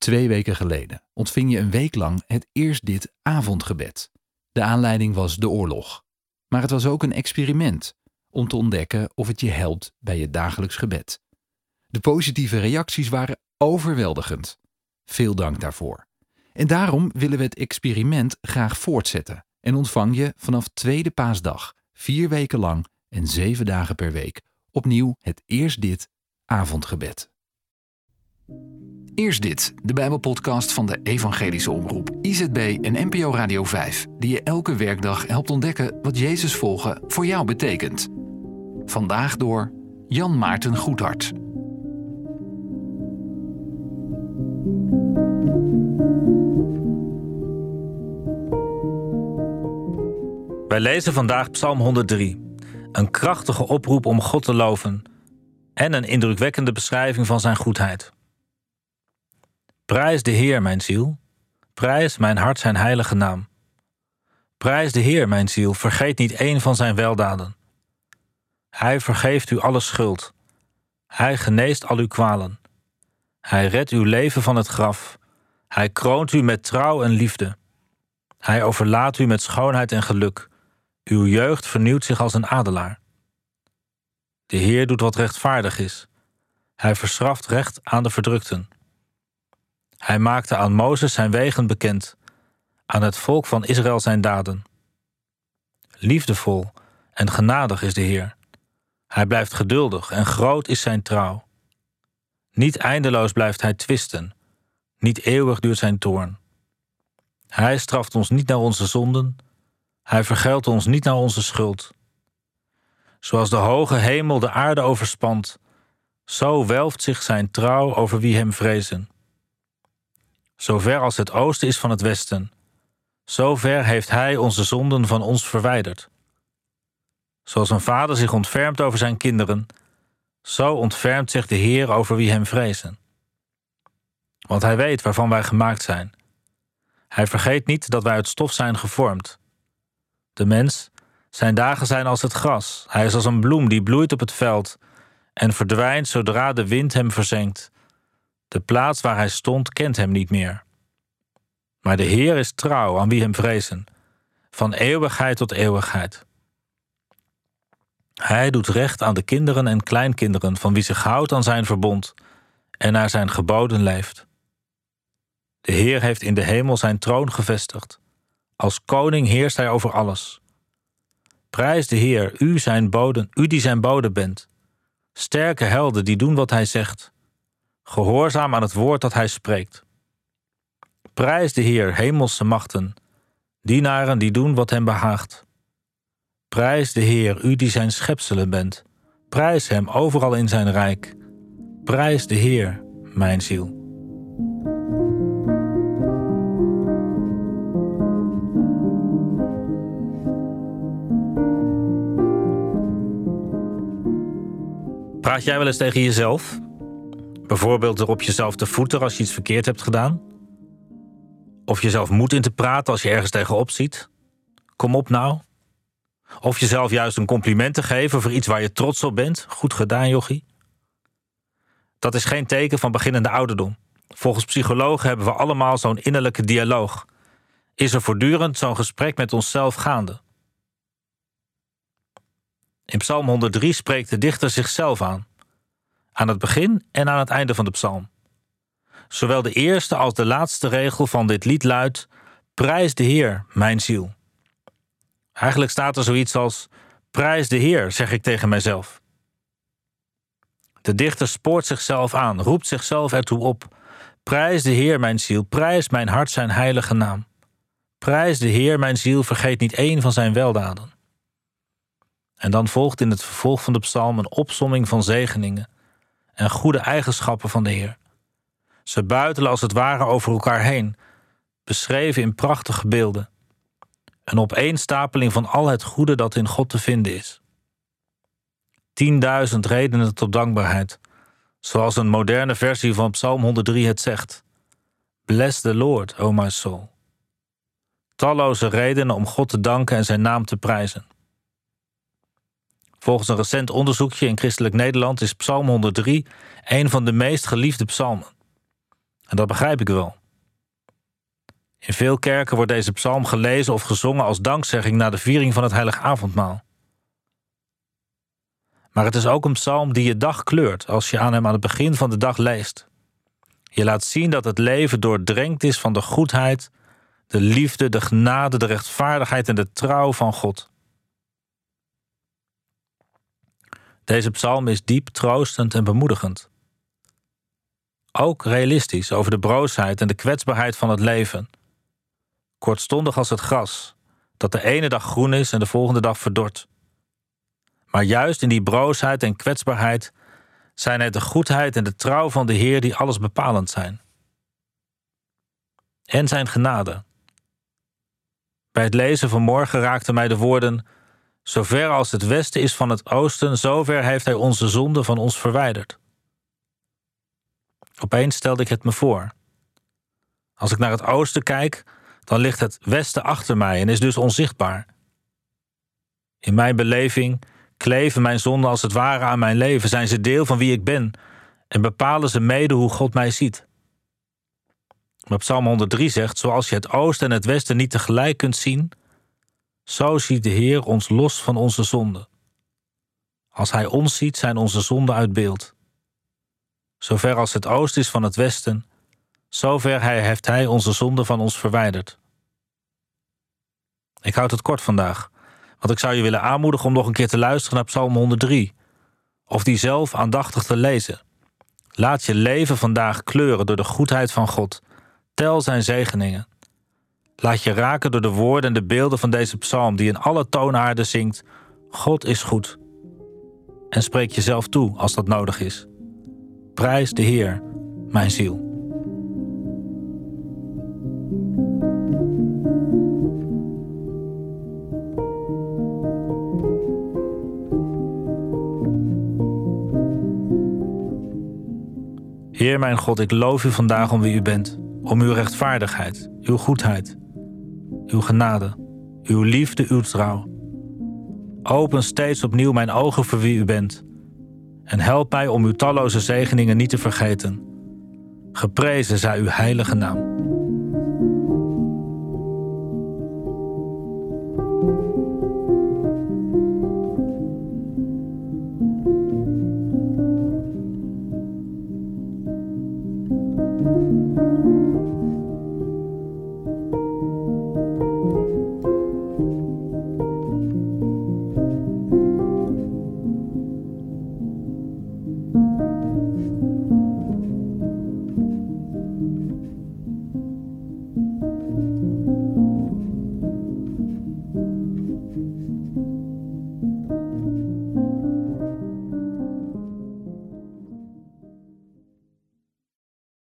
Twee weken geleden ontving je een week lang het eerst dit avondgebed. De aanleiding was de oorlog. Maar het was ook een experiment om te ontdekken of het je helpt bij je dagelijks gebed. De positieve reacties waren overweldigend. Veel dank daarvoor. En daarom willen we het experiment graag voortzetten en ontvang je vanaf tweede paasdag, vier weken lang en zeven dagen per week, opnieuw het Eerst Dit avondgebed. Eerst Dit, de Bijbelpodcast van de Evangelische Omroep, IZB en NPO Radio 5, die je elke werkdag helpt ontdekken wat Jezus volgen voor jou betekent. Vandaag door Jan Maarten Goedhart. Wij lezen vandaag Psalm 103, een krachtige oproep om God te loven en een indrukwekkende beschrijving van zijn goedheid. Prijs de Heer, mijn ziel. Prijs mijn hart zijn heilige naam. Prijs de Heer, mijn ziel. Vergeet niet één van zijn weldaden. Hij vergeeft u alle schuld. Hij geneest al uw kwalen. Hij redt uw leven van het graf. Hij kroont u met trouw en liefde. Hij overlaat u met schoonheid en geluk. Uw jeugd vernieuwt zich als een adelaar. De Heer doet wat rechtvaardig is. Hij verschaft recht aan de verdrukten. Hij maakte aan Mozes zijn wegen bekend, aan het volk van Israël zijn daden. Liefdevol en genadig is de Heer. Hij blijft geduldig en groot is zijn trouw. Niet eindeloos blijft hij twisten, niet eeuwig duurt zijn toorn. Hij straft ons niet naar onze zonden, hij vergeldt ons niet naar onze schuld. Zoals de hoge hemel de aarde overspant, zo welft zich zijn trouw over wie hem vrezen. Zo ver als het oosten is van het westen, zo ver heeft hij onze zonden van ons verwijderd. Zoals een vader zich ontfermt over zijn kinderen, zo ontfermt zich de Heer over wie hem vrezen. Want hij weet waarvan wij gemaakt zijn. Hij vergeet niet dat wij uit stof zijn gevormd. De mens, zijn dagen zijn als het gras. Hij is als een bloem die bloeit op het veld en verdwijnt zodra de wind hem verzengt. De plaats waar hij stond kent hem niet meer. Maar de Heer is trouw aan wie hem vrezen, van eeuwigheid tot eeuwigheid. Hij doet recht aan de kinderen en kleinkinderen van wie zich houdt aan zijn verbond en naar zijn geboden leeft. De Heer heeft in de hemel zijn troon gevestigd. Als koning heerst hij over alles. Prijs de Heer, u, zijn boden, u die zijn bode bent. Sterke helden die doen wat hij zegt. Gehoorzaam aan het woord dat hij spreekt. Prijs de Heer, hemelse machten. Dienaren die doen wat hem behaagt. Prijs de Heer, u die zijn schepselen bent. Prijs hem overal in zijn rijk. Prijs de Heer, mijn ziel. Praat jij wel eens tegen jezelf? Bijvoorbeeld erop jezelf te voeten als je iets verkeerd hebt gedaan? Of jezelf moed in te praten als je ergens tegenop ziet? Kom op nou. Of jezelf juist een compliment te geven voor iets waar je trots op bent? Goed gedaan, jochie. Dat is geen teken van beginnende ouderdom. Volgens psychologen hebben we allemaal zo'n innerlijke dialoog. Is er voortdurend zo'n gesprek met onszelf gaande? In Psalm 103 spreekt de dichter zichzelf aan. Aan het begin en aan het einde van de psalm. Zowel de eerste als de laatste regel van dit lied luidt: Prijs de Heer, mijn ziel. Eigenlijk staat er zoiets als: Prijs de Heer, zeg ik tegen mijzelf. De dichter spoort zichzelf aan, roept zichzelf ertoe op. Prijs de Heer, mijn ziel, prijs mijn hart zijn heilige naam. Prijs de Heer, mijn ziel, vergeet niet één van zijn weldaden. En dan volgt in het vervolg van de psalm een opsomming van zegeningen en goede eigenschappen van de Heer. Ze buitelen als het ware over elkaar heen, beschreven in prachtige beelden. Een opeenstapeling van al het goede dat in God te vinden is. Tienduizend redenen tot dankbaarheid, zoals een moderne versie van Psalm 103 het zegt. Bless the Lord, O my soul. Talloze redenen om God te danken en zijn naam te prijzen. Volgens een recent onderzoekje in christelijk Nederland is Psalm 103 een van de meest geliefde psalmen. En dat begrijp ik wel. In veel kerken wordt deze psalm gelezen of gezongen als dankzegging na de viering van het heilige avondmaal. Maar het is ook een psalm die je dag kleurt als je aan hem aan het begin van de dag leest. Je laat zien dat het leven doordrenkt is van de goedheid, de liefde, de genade, de rechtvaardigheid en de trouw van God. Deze psalm is diep troostend en bemoedigend. Ook realistisch over de broosheid en de kwetsbaarheid van het leven. Kortstondig als het gras, dat de ene dag groen is en de volgende dag verdort. Maar juist in die broosheid en kwetsbaarheid zijn het de goedheid en de trouw van de Heer die alles bepalend zijn. En zijn genade. Bij het lezen van morgen raakten mij de woorden: Zover als het westen is van het oosten, zover heeft Hij onze zonde van ons verwijderd. Opeens stelde ik het me voor. Als ik naar het oosten kijk, dan ligt het westen achter mij en is dus onzichtbaar. In mijn beleving kleven mijn zonden als het ware aan mijn leven, zijn ze deel van wie ik ben en bepalen ze mede hoe God mij ziet. Maar Psalm 103 zegt: Zoals je het oosten en het westen niet tegelijk kunt zien, zo ziet de Heer ons los van onze zonden. Als Hij ons ziet, zijn onze zonden uit beeld. Zover als het oosten is van het westen, zover heeft Hij onze zonden van ons verwijderd. Ik houd het kort vandaag, want ik zou je willen aanmoedigen om nog een keer te luisteren naar Psalm 103, of die zelf aandachtig te lezen. Laat je leven vandaag kleuren door de goedheid van God. Tel zijn zegeningen. Laat je raken door de woorden en de beelden van deze psalm, die in alle toonaarden zingt: God is goed. En spreek jezelf toe als dat nodig is. Prijs de Heer, mijn ziel. Heer mijn God, ik loof u vandaag om wie u bent, om uw rechtvaardigheid, uw goedheid, uw genade, uw liefde, uw trouw. Open steeds opnieuw mijn ogen voor wie u bent. En help mij om uw talloze zegeningen niet te vergeten. Geprezen zij uw heilige naam.